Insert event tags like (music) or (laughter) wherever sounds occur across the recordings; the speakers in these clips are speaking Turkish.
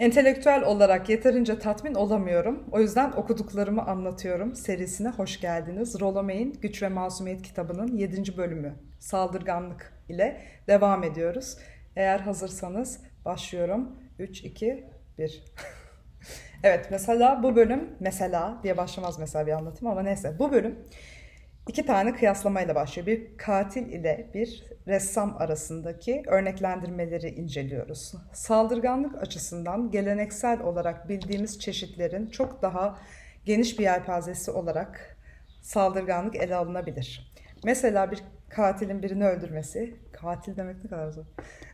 Entelektüel olarak yeterince tatmin olamıyorum. O yüzden okuduklarımı anlatıyorum serisine hoş geldiniz. Rollo May'in Güç ve Masumiyet kitabının 7. bölümü Saldırganlık ile devam ediyoruz. Eğer hazırsanız başlıyorum. 3, 2, 1. evet mesela bu bölüm mesela diye başlamaz mesela bir anlatım ama neyse bu bölüm iki tane kıyaslamayla başlıyor. Bir katil ile bir ressam arasındaki örneklendirmeleri inceliyoruz. Saldırganlık açısından geleneksel olarak bildiğimiz çeşitlerin çok daha geniş bir yelpazesi olarak saldırganlık ele alınabilir. Mesela bir katilin birini öldürmesi, katil demek ne kadar zor,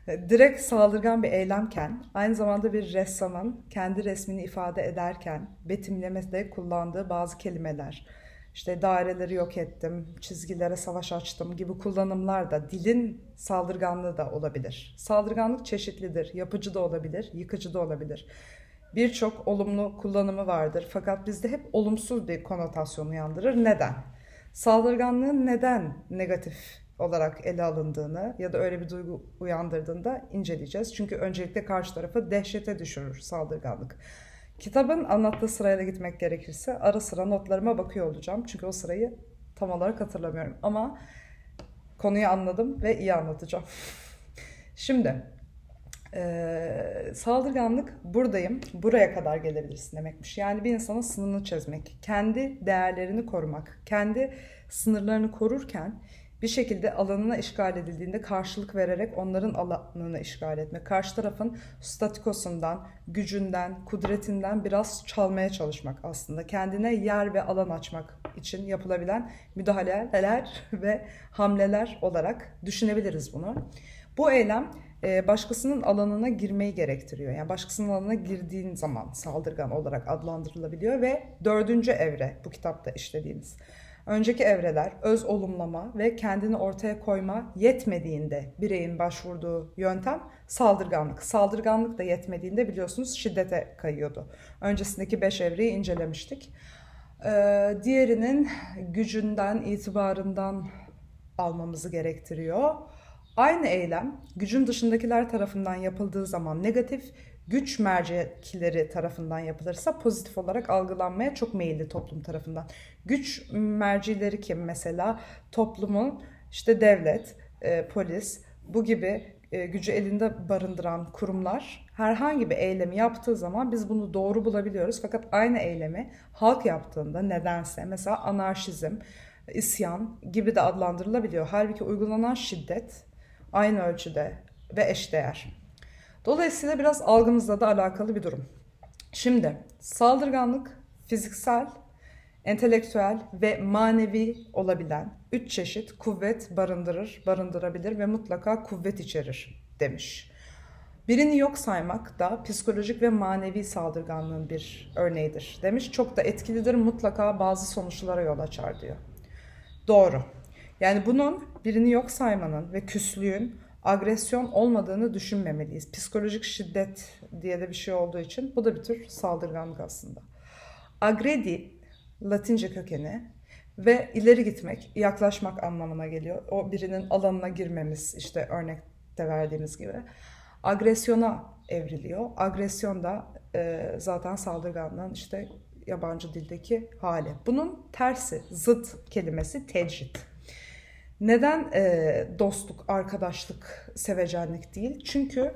direkt saldırgan bir eylemken, aynı zamanda bir ressamın kendi resmini ifade ederken betimlemede kullandığı bazı kelimeler, işte daireleri yok ettim, çizgilere savaş açtım gibi kullanımlar da dilin saldırganlığı da olabilir. Saldırganlık çeşitlidir, yapıcı da olabilir, yıkıcı da olabilir. Birçok olumlu kullanımı vardır fakat bizde hep olumsuz bir konotasyon uyandırır. Neden? Saldırganlığın neden negatif olarak ele alındığını ya da öyle bir duygu uyandırdığında inceleyeceğiz. Çünkü öncelikle karşı tarafı dehşete düşürür saldırganlık. Kitabın anlattığı sırayla gitmek gerekirse ara sıra notlarıma bakıyor olacağım. Çünkü o sırayı tam olarak hatırlamıyorum. Ama konuyu anladım ve iyi anlatacağım. (laughs) Şimdi e, saldırganlık buradayım, buraya kadar gelebilirsin demekmiş. Yani bir insanın sınırını çizmek, kendi değerlerini korumak, kendi sınırlarını korurken bir şekilde alanına işgal edildiğinde karşılık vererek onların alanını işgal etmek. Karşı tarafın statikosundan, gücünden, kudretinden biraz çalmaya çalışmak aslında. Kendine yer ve alan açmak için yapılabilen müdahaleler (laughs) ve hamleler olarak düşünebiliriz bunu. Bu eylem e, başkasının alanına girmeyi gerektiriyor. Yani başkasının alanına girdiğin zaman saldırgan olarak adlandırılabiliyor ve dördüncü evre bu kitapta işlediğimiz. Önceki evreler öz olumlama ve kendini ortaya koyma yetmediğinde bireyin başvurduğu yöntem saldırganlık. Saldırganlık da yetmediğinde biliyorsunuz şiddete kayıyordu. Öncesindeki beş evreyi incelemiştik. Ee, diğerinin gücünden, itibarından almamızı gerektiriyor. Aynı eylem gücün dışındakiler tarafından yapıldığı zaman negatif, güç mercekleri tarafından yapılırsa pozitif olarak algılanmaya çok meyilli toplum tarafından. Güç mercileri kim mesela? Toplumun işte devlet, e, polis bu gibi e, gücü elinde barındıran kurumlar herhangi bir eylemi yaptığı zaman biz bunu doğru bulabiliyoruz. Fakat aynı eylemi halk yaptığında nedense mesela anarşizm, isyan gibi de adlandırılabiliyor. Halbuki uygulanan şiddet aynı ölçüde ve eşdeğer. Dolayısıyla biraz algımızla da alakalı bir durum. Şimdi saldırganlık fiziksel, entelektüel ve manevi olabilen üç çeşit kuvvet barındırır, barındırabilir ve mutlaka kuvvet içerir demiş. Birini yok saymak da psikolojik ve manevi saldırganlığın bir örneğidir demiş. Çok da etkilidir mutlaka bazı sonuçlara yol açar diyor. Doğru. Yani bunun birini yok saymanın ve küslüğün agresyon olmadığını düşünmemeliyiz. Psikolojik şiddet diye de bir şey olduğu için bu da bir tür saldırganlık aslında. Agredi Latince kökeni ve ileri gitmek, yaklaşmak anlamına geliyor. O birinin alanına girmemiz işte örnekte verdiğimiz gibi. Agresyona evriliyor. Agresyon da e, zaten saldırganlığın işte yabancı dildeki hali. Bunun tersi, zıt kelimesi tecrit. Neden e, dostluk, arkadaşlık, sevecenlik değil? Çünkü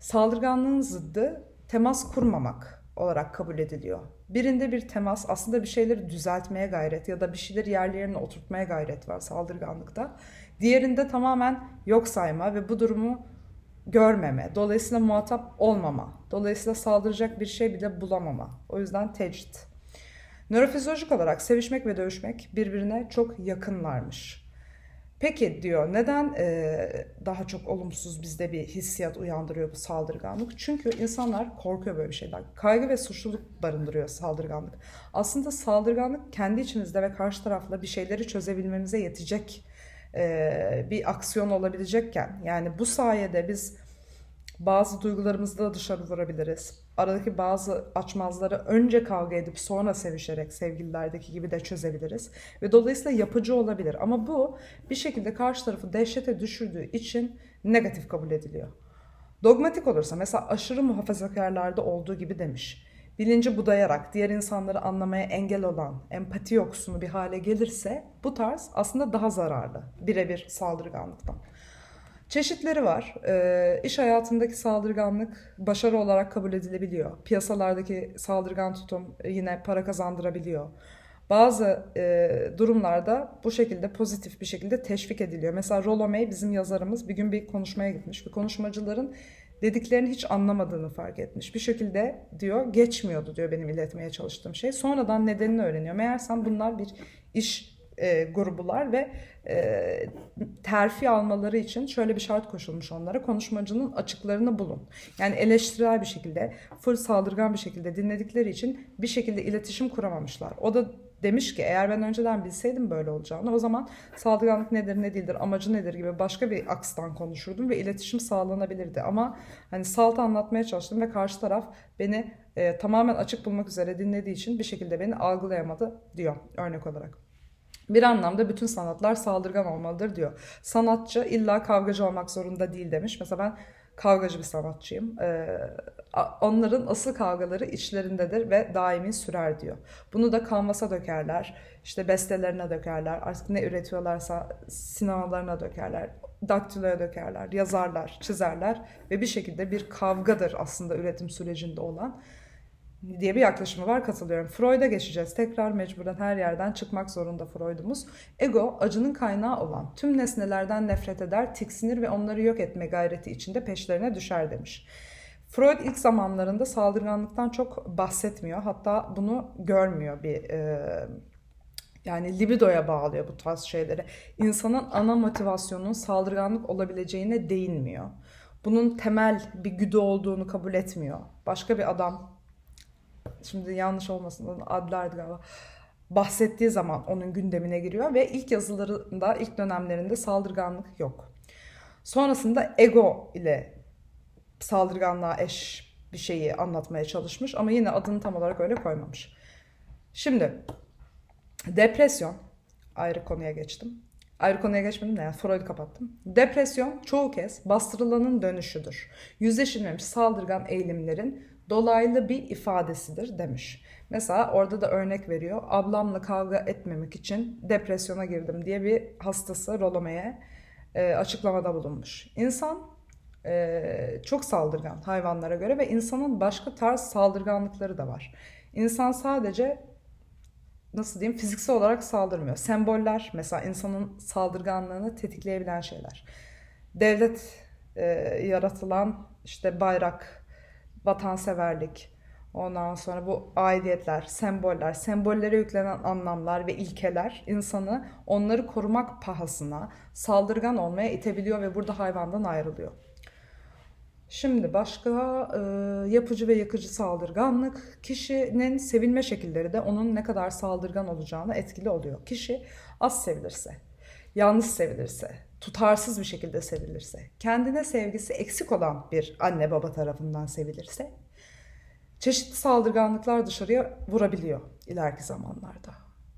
saldırganlığın zıddı temas kurmamak olarak kabul ediliyor. Birinde bir temas aslında bir şeyleri düzeltmeye gayret ya da bir şeyleri yerlerine oturtmaya gayret var saldırganlıkta. Diğerinde tamamen yok sayma ve bu durumu görmeme. Dolayısıyla muhatap olmama. Dolayısıyla saldıracak bir şey bile bulamama. O yüzden tecrit. Nörofizyolojik olarak sevişmek ve dövüşmek birbirine çok yakınlarmış. Peki diyor neden e, daha çok olumsuz bizde bir hissiyat uyandırıyor bu saldırganlık? Çünkü insanlar korkuyor böyle bir şeyden. Kaygı ve suçluluk barındırıyor saldırganlık. Aslında saldırganlık kendi içimizde ve karşı tarafla bir şeyleri çözebilmemize yetecek e, bir aksiyon olabilecekken yani bu sayede biz bazı duygularımızı da dışarı vurabiliriz. Aradaki bazı açmazları önce kavga edip sonra sevişerek sevgililerdeki gibi de çözebiliriz. Ve dolayısıyla yapıcı olabilir. Ama bu bir şekilde karşı tarafı dehşete düşürdüğü için negatif kabul ediliyor. Dogmatik olursa mesela aşırı muhafazakarlarda olduğu gibi demiş. Bilinci budayarak diğer insanları anlamaya engel olan empati yoksunu bir hale gelirse bu tarz aslında daha zararlı birebir saldırganlıktan. Çeşitleri var. E, iş hayatındaki saldırganlık başarı olarak kabul edilebiliyor. Piyasalardaki saldırgan tutum yine para kazandırabiliyor. Bazı e, durumlarda bu şekilde pozitif bir şekilde teşvik ediliyor. Mesela Rollo May bizim yazarımız bir gün bir konuşmaya gitmiş. Bir konuşmacıların dediklerini hiç anlamadığını fark etmiş. Bir şekilde diyor geçmiyordu diyor benim iletmeye çalıştığım şey. Sonradan nedenini öğreniyor. Meğersem bunlar bir iş e, grubular ve e, terfi almaları için şöyle bir şart koşulmuş onlara. Konuşmacının açıklarını bulun. Yani eleştirel bir şekilde, full saldırgan bir şekilde dinledikleri için bir şekilde iletişim kuramamışlar. O da demiş ki eğer ben önceden bilseydim böyle olacağını o zaman saldırganlık nedir ne değildir amacı nedir gibi başka bir akstan konuşurdum ve iletişim sağlanabilirdi ama hani salt anlatmaya çalıştım ve karşı taraf beni e, tamamen açık bulmak üzere dinlediği için bir şekilde beni algılayamadı diyor örnek olarak. Bir anlamda bütün sanatlar saldırgan olmalıdır diyor. Sanatçı illa kavgacı olmak zorunda değil demiş. Mesela ben kavgacı bir sanatçıyım. Ee, onların asıl kavgaları içlerindedir ve daimi sürer diyor. Bunu da kanvasa dökerler, işte bestelerine dökerler, artık ne üretiyorlarsa sinemalarına dökerler, daktiloya dökerler, yazarlar, çizerler ve bir şekilde bir kavgadır aslında üretim sürecinde olan diye bir yaklaşımı var katılıyorum. Freud'a geçeceğiz. Tekrar mecburen her yerden çıkmak zorunda Freud'umuz. Ego acının kaynağı olan tüm nesnelerden nefret eder, tiksinir ve onları yok etme gayreti içinde peşlerine düşer demiş. Freud ilk zamanlarında saldırganlıktan çok bahsetmiyor. Hatta bunu görmüyor bir e, yani libidoya bağlıyor bu tarz şeyleri. İnsanın ana motivasyonunun saldırganlık olabileceğine değinmiyor. Bunun temel bir güdü olduğunu kabul etmiyor. Başka bir adam şimdi yanlış olmasın Adler'di galiba bahsettiği zaman onun gündemine giriyor ve ilk yazılarında ilk dönemlerinde saldırganlık yok. Sonrasında ego ile saldırganlığa eş bir şeyi anlatmaya çalışmış ama yine adını tam olarak öyle koymamış. Şimdi depresyon ayrı konuya geçtim. Ayrı konuya geçmedim de yani Freud'u kapattım. Depresyon çoğu kez bastırılanın dönüşüdür. Yüzleşilmemiş saldırgan eğilimlerin dolaylı bir ifadesidir demiş. Mesela orada da örnek veriyor. Ablamla kavga etmemek için depresyona girdim diye bir hastası Rolome'ye e, açıklamada bulunmuş. İnsan e, çok saldırgan hayvanlara göre ve insanın başka tarz saldırganlıkları da var. İnsan sadece nasıl diyeyim fiziksel olarak saldırmıyor. Semboller mesela insanın saldırganlığını tetikleyebilen şeyler. Devlet e, yaratılan işte bayrak, vatanseverlik, ondan sonra bu aidiyetler, semboller, sembollere yüklenen anlamlar ve ilkeler insanı onları korumak pahasına saldırgan olmaya itebiliyor ve burada hayvandan ayrılıyor. Şimdi başka e, yapıcı ve yakıcı saldırganlık kişinin sevilme şekilleri de onun ne kadar saldırgan olacağına etkili oluyor. Kişi az sevilirse, yalnız sevilirse, tutarsız bir şekilde sevilirse, kendine sevgisi eksik olan bir anne baba tarafından sevilirse çeşitli saldırganlıklar dışarıya vurabiliyor ileriki zamanlarda.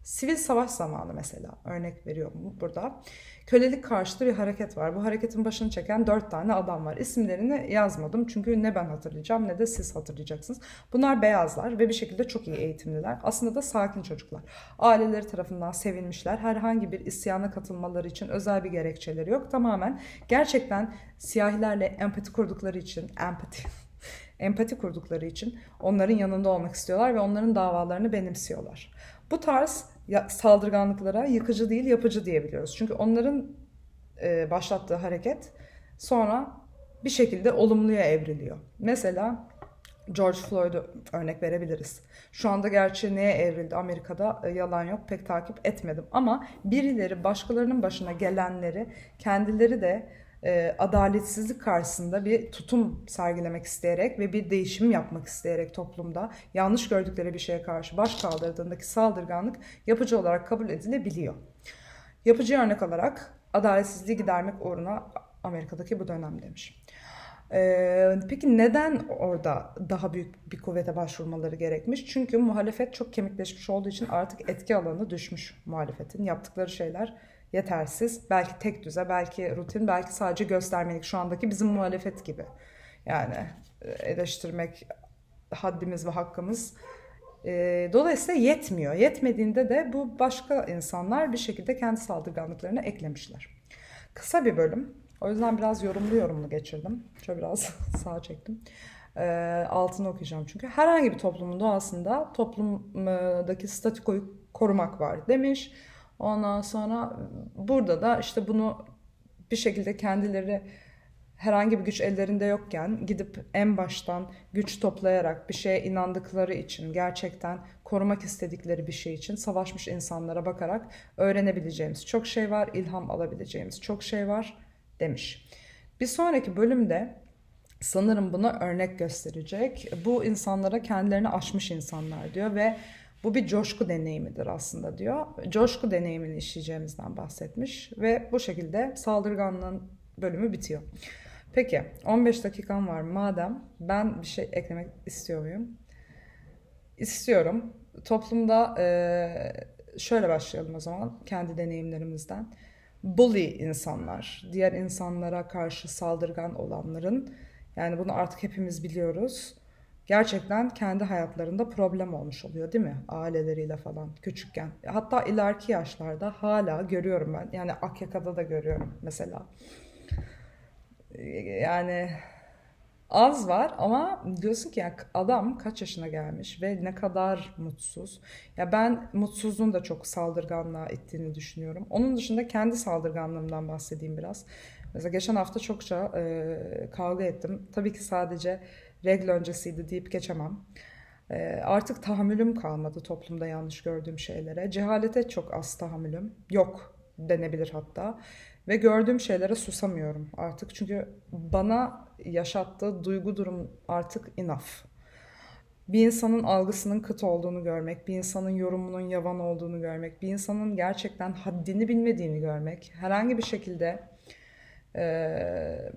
Sivil savaş zamanı mesela örnek veriyorum burada. Kölelik karşıtı bir hareket var. Bu hareketin başını çeken dört tane adam var. İsimlerini yazmadım çünkü ne ben hatırlayacağım ne de siz hatırlayacaksınız. Bunlar beyazlar ve bir şekilde çok iyi eğitimliler. Aslında da sakin çocuklar. Aileleri tarafından sevilmişler. Herhangi bir isyana katılmaları için özel bir gerekçeleri yok. Tamamen gerçekten siyahilerle empati kurdukları için empati (laughs) empati kurdukları için onların yanında olmak istiyorlar ve onların davalarını benimsiyorlar. Bu tarz saldırganlıklara yıkıcı değil yapıcı diyebiliyoruz. Çünkü onların e, başlattığı hareket sonra bir şekilde olumluya evriliyor. Mesela George Floyd'u örnek verebiliriz. Şu anda gerçi neye evrildi Amerika'da e, yalan yok pek takip etmedim. Ama birileri başkalarının başına gelenleri kendileri de e, adaletsizlik karşısında bir tutum sergilemek isteyerek ve bir değişim yapmak isteyerek toplumda yanlış gördükleri bir şeye karşı baş kaldırdığındaki saldırganlık yapıcı olarak kabul edilebiliyor. Yapıcı örnek olarak adaletsizliği gidermek uğruna Amerika'daki bu dönem demiş. Ee, peki neden orada daha büyük bir kuvvete başvurmaları gerekmiş? Çünkü muhalefet çok kemikleşmiş olduğu için artık etki alanı düşmüş muhalefetin. Yaptıkları şeyler yetersiz. Belki tek düze, belki rutin, belki sadece göstermelik şu andaki bizim muhalefet gibi. Yani e, eleştirmek haddimiz ve hakkımız. E, dolayısıyla yetmiyor. Yetmediğinde de bu başka insanlar bir şekilde kendi saldırganlıklarını eklemişler. Kısa bir bölüm. O yüzden biraz yorumlu yorumlu geçirdim. Şöyle biraz (laughs) sağa çektim. E, altını okuyacağım çünkü. Herhangi bir toplumun doğasında toplumdaki statikoyu korumak var demiş. Ondan sonra burada da işte bunu bir şekilde kendileri herhangi bir güç ellerinde yokken gidip en baştan güç toplayarak bir şeye inandıkları için gerçekten korumak istedikleri bir şey için savaşmış insanlara bakarak öğrenebileceğimiz çok şey var, ilham alabileceğimiz çok şey var demiş. Bir sonraki bölümde sanırım buna örnek gösterecek. Bu insanlara kendilerini aşmış insanlar diyor ve bu bir coşku deneyimidir aslında diyor. Coşku deneyimini işleyeceğimizden bahsetmiş ve bu şekilde saldırganlığın bölümü bitiyor. Peki 15 dakikam var madem ben bir şey eklemek istiyor muyum? İstiyorum. Toplumda şöyle başlayalım o zaman kendi deneyimlerimizden. Bully insanlar, diğer insanlara karşı saldırgan olanların yani bunu artık hepimiz biliyoruz gerçekten kendi hayatlarında problem olmuş oluyor değil mi? Aileleriyle falan küçükken. Hatta ileriki yaşlarda hala görüyorum ben. Yani Akyaka'da da görüyorum mesela. Yani az var ama diyorsun ki ya adam kaç yaşına gelmiş ve ne kadar mutsuz. Ya ben mutsuzluğun da çok saldırganlığa ittiğini düşünüyorum. Onun dışında kendi saldırganlığımdan bahsedeyim biraz. Mesela geçen hafta çokça e, kavga ettim. Tabii ki sadece regl öncesiydi deyip geçemem. E, artık tahammülüm kalmadı toplumda yanlış gördüğüm şeylere. Cehalete çok az tahammülüm. Yok denebilir hatta. Ve gördüğüm şeylere susamıyorum artık. Çünkü bana yaşattığı duygu durum artık enough. Bir insanın algısının kıt olduğunu görmek, bir insanın yorumunun yavan olduğunu görmek, bir insanın gerçekten haddini bilmediğini görmek, herhangi bir şekilde e,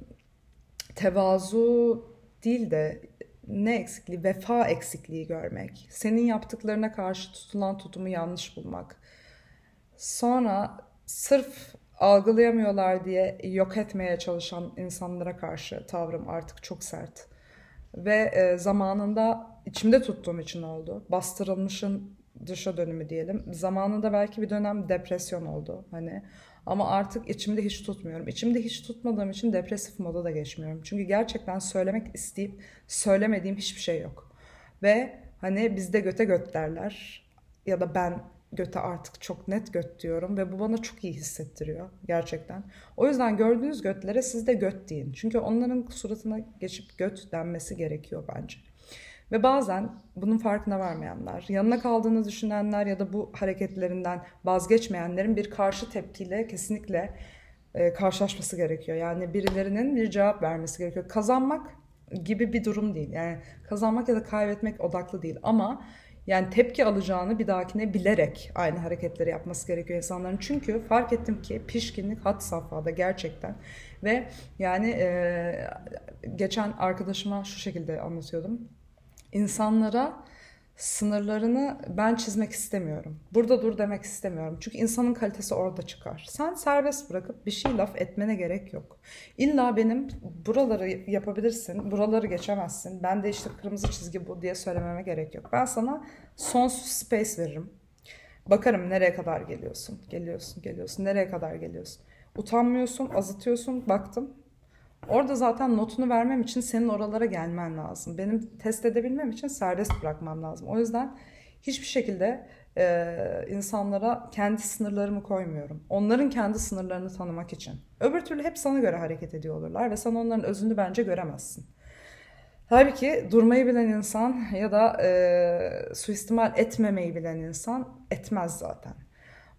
tevazu değil de ne eksikliği, vefa eksikliği görmek, senin yaptıklarına karşı tutulan tutumu yanlış bulmak. Sonra sırf algılayamıyorlar diye yok etmeye çalışan insanlara karşı tavrım artık çok sert. Ve e, zamanında içimde tuttuğum için oldu. Bastırılmışın dışa dönümü diyelim. Zamanında belki bir dönem depresyon oldu. Hani ama artık içimde hiç tutmuyorum. İçimde hiç tutmadığım için depresif moda da geçmiyorum. Çünkü gerçekten söylemek isteyip söylemediğim hiçbir şey yok. Ve hani bizde göte göt derler. Ya da ben göte artık çok net göt diyorum ve bu bana çok iyi hissettiriyor gerçekten. O yüzden gördüğünüz götlere siz de göt deyin. Çünkü onların suratına geçip göt denmesi gerekiyor bence. Ve bazen bunun farkına varmayanlar, yanına kaldığını düşünenler ya da bu hareketlerinden vazgeçmeyenlerin bir karşı tepkiyle kesinlikle e, karşılaşması gerekiyor. Yani birilerinin bir cevap vermesi gerekiyor. Kazanmak gibi bir durum değil. Yani kazanmak ya da kaybetmek odaklı değil ama yani tepki alacağını bir dahakine bilerek aynı hareketleri yapması gerekiyor insanların. Çünkü fark ettim ki pişkinlik hat safhada gerçekten. Ve yani e, geçen arkadaşıma şu şekilde anlatıyordum insanlara sınırlarını ben çizmek istemiyorum. Burada dur demek istemiyorum. Çünkü insanın kalitesi orada çıkar. Sen serbest bırakıp bir şey laf etmene gerek yok. İlla benim buraları yapabilirsin, buraları geçemezsin. Ben de işte kırmızı çizgi bu diye söylememe gerek yok. Ben sana sonsuz space veririm. Bakarım nereye kadar geliyorsun, geliyorsun, geliyorsun, nereye kadar geliyorsun. Utanmıyorsun, azıtıyorsun, baktım Orada zaten notunu vermem için senin oralara gelmen lazım. Benim test edebilmem için serbest bırakmam lazım. O yüzden hiçbir şekilde e, insanlara kendi sınırlarımı koymuyorum. Onların kendi sınırlarını tanımak için. Öbür türlü hep sana göre hareket ediyor olurlar ve sen onların özünü bence göremezsin. Halbuki durmayı bilen insan ya da e, suistimal etmemeyi bilen insan etmez zaten.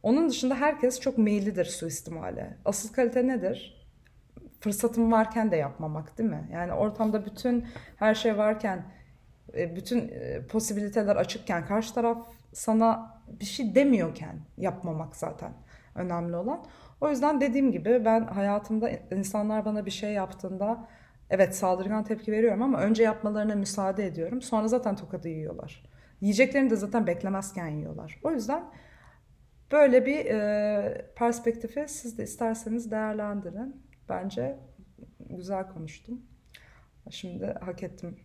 Onun dışında herkes çok meyillidir suistimale. Asıl kalite nedir? Fırsatım varken de yapmamak değil mi? Yani ortamda bütün her şey varken, e, bütün e, posibiliteler açıkken, karşı taraf sana bir şey demiyorken yapmamak zaten önemli olan. O yüzden dediğim gibi ben hayatımda insanlar bana bir şey yaptığında evet saldırgan tepki veriyorum ama önce yapmalarına müsaade ediyorum. Sonra zaten tokadı yiyorlar. Yiyeceklerini de zaten beklemezken yiyorlar. O yüzden böyle bir e, perspektifi siz de isterseniz değerlendirin. Bence güzel konuştum. Şimdi hak ettim.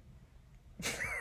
(laughs)